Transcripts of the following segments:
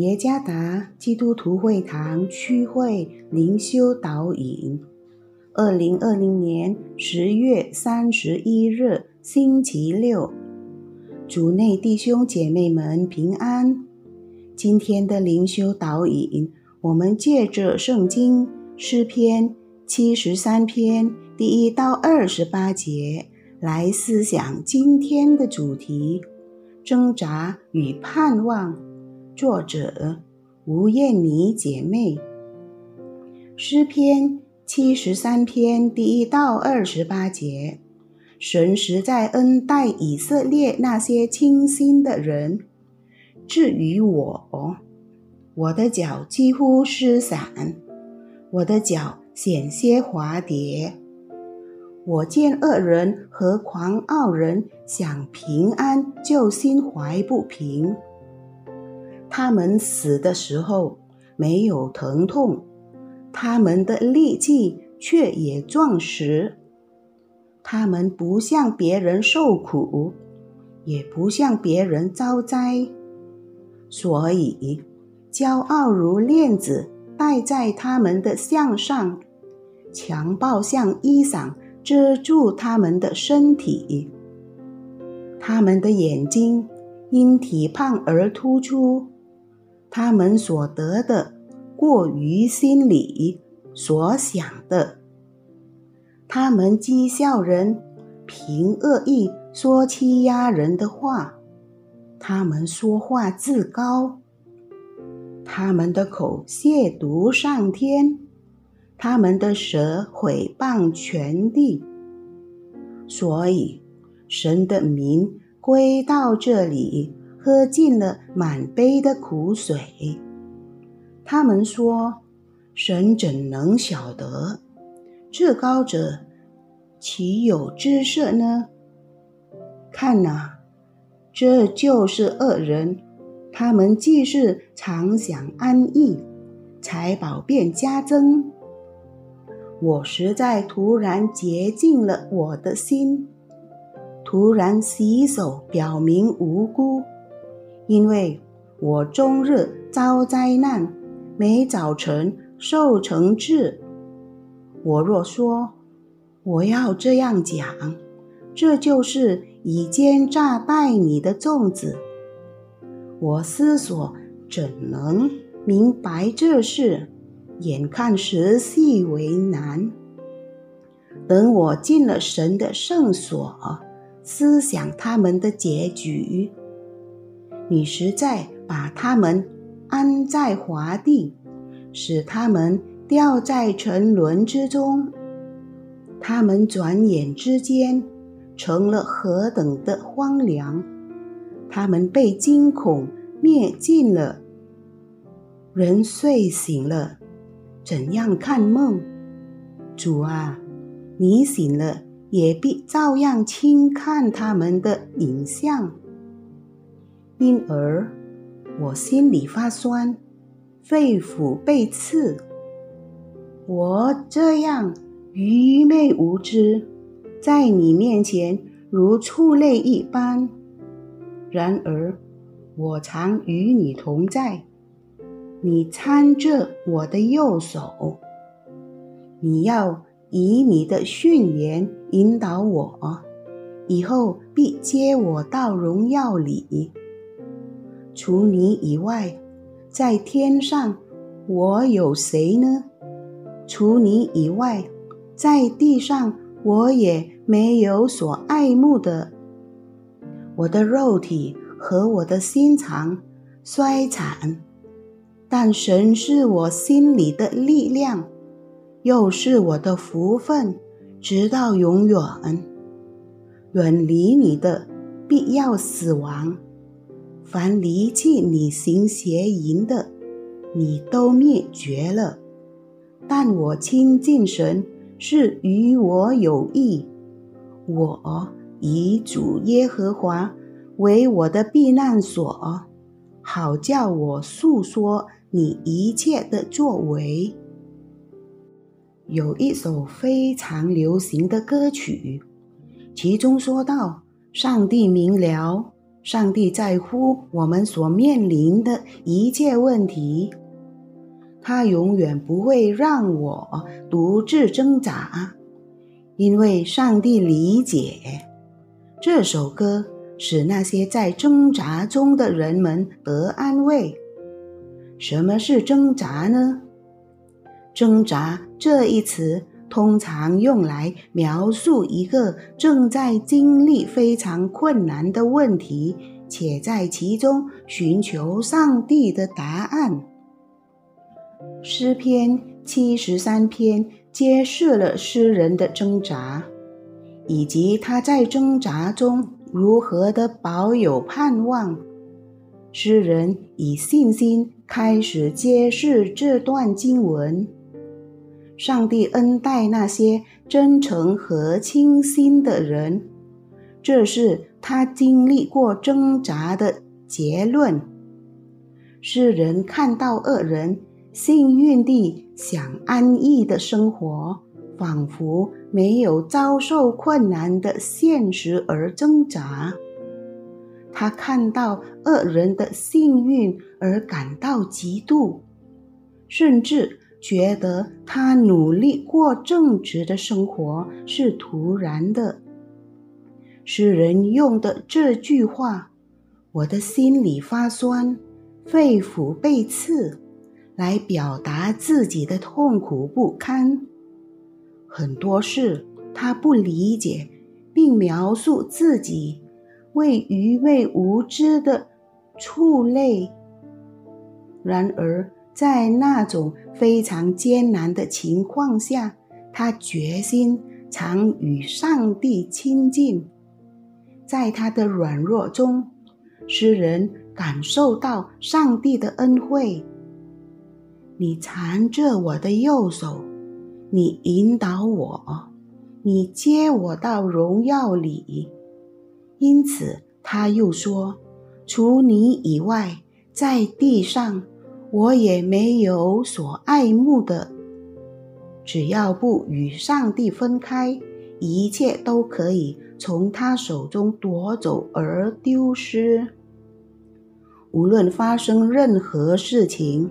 耶加达基督徒会堂区会灵修导引，二零二零年十月三十一日星期六，主内弟兄姐妹们平安。今天的灵修导引，我们借着圣经诗篇七十三篇第一到二十八节来思想今天的主题：挣扎与盼望。作者吴艳妮姐妹，诗篇七十三篇第一到二十八节，神实在恩待以色列那些清心的人。至于我，我的脚几乎失散，我的脚险些滑跌。我见恶人和狂傲人想平安，就心怀不平。他们死的时候没有疼痛，他们的力气却也壮实。他们不向别人受苦，也不向别人遭灾，所以骄傲如链子戴在他们的项上，强暴像衣裳遮住他们的身体。他们的眼睛因体胖而突出。他们所得的过于心里所想的，他们讥笑人，凭恶意说欺压人的话，他们说话自高，他们的口亵渎上天，他们的舌毁谤全地，所以神的名归到这里。喝尽了满杯的苦水，他们说：“神怎能晓得？至高者岂有知色呢？”看呐，这就是恶人。他们既是常享安逸，财宝便加增。我实在突然洁净了我的心，突然洗手，表明无辜。因为我终日遭灾难，每早晨受惩治。我若说我要这样讲，这就是以奸诈待你的粽子。我思索怎能明白这事，眼看时系为难。等我进了神的圣所，思想他们的结局。你实在把他们安在华地，使他们掉在沉沦之中。他们转眼之间成了何等的荒凉！他们被惊恐灭尽了。人睡醒了，怎样看梦？主啊，你醒了，也必照样轻看他们的影像。因而，我心里发酸，肺腑被刺。我这样愚昧无知，在你面前如畜类一般。然而，我常与你同在，你搀着我的右手。你要以你的训言引导我，以后必接我到荣耀里。除你以外，在天上我有谁呢？除你以外，在地上我也没有所爱慕的。我的肉体和我的心肠衰残，但神是我心里的力量，又是我的福分，直到永远。远离你的，必要死亡。凡离弃你行邪淫的，你都灭绝了。但我亲近神是与我有益。我以主耶和华为我的避难所，好叫我诉说你一切的作为。有一首非常流行的歌曲，其中说到：“上帝明了。”上帝在乎我们所面临的一切问题，他永远不会让我独自挣扎，因为上帝理解。这首歌使那些在挣扎中的人们得安慰。什么是挣扎呢？挣扎这一词。通常用来描述一个正在经历非常困难的问题，且在其中寻求上帝的答案。诗篇七十三篇揭示了诗人的挣扎，以及他在挣扎中如何的保有盼望。诗人以信心开始揭示这段经文。上帝恩待那些真诚和清心的人，这是他经历过挣扎的结论。世人看到恶人幸运地想安逸的生活，仿佛没有遭受困难的现实而挣扎。他看到恶人的幸运而感到嫉妒，甚至。觉得他努力过正直的生活是突然的。诗人用的这句话：“我的心里发酸，肺腑被刺”，来表达自己的痛苦不堪。很多事他不理解，并描述自己为愚昧无知的畜类。然而。在那种非常艰难的情况下，他决心常与上帝亲近。在他的软弱中，诗人感受到上帝的恩惠。你缠着我的右手，你引导我，你接我到荣耀里。因此，他又说：“除你以外，在地上。”我也没有所爱慕的，只要不与上帝分开，一切都可以从他手中夺走而丢失。无论发生任何事情，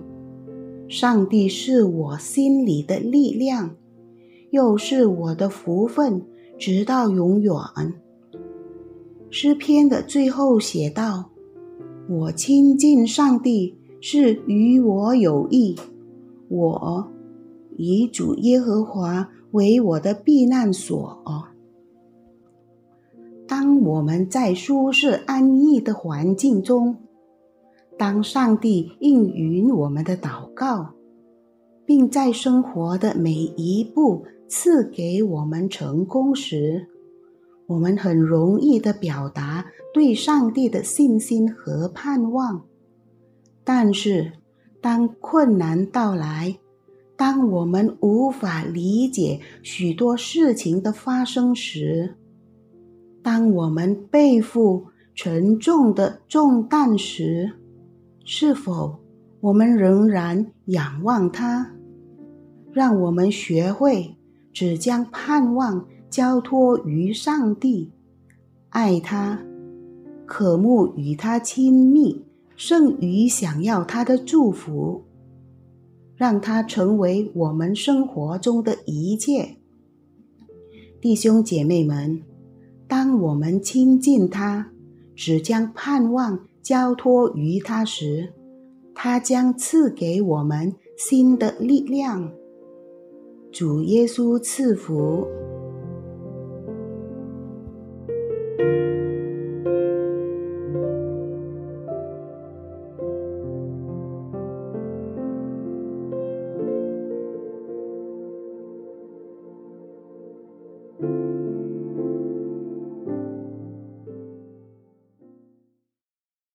上帝是我心里的力量，又是我的福分，直到永远。诗篇的最后写道：“我亲近上帝。”是与我有益。我以主耶和华为我的避难所。当我们在舒适安逸的环境中，当上帝应允我们的祷告，并在生活的每一步赐给我们成功时，我们很容易的表达对上帝的信心和盼望。但是，当困难到来，当我们无法理解许多事情的发生时，当我们背负沉重的重担时，是否我们仍然仰望他？让我们学会只将盼望交托于上帝，爱他，渴慕与他亲密。胜于想要他的祝福，让他成为我们生活中的一切。弟兄姐妹们，当我们亲近他，只将盼望交托于他时，他将赐给我们新的力量。主耶稣赐福。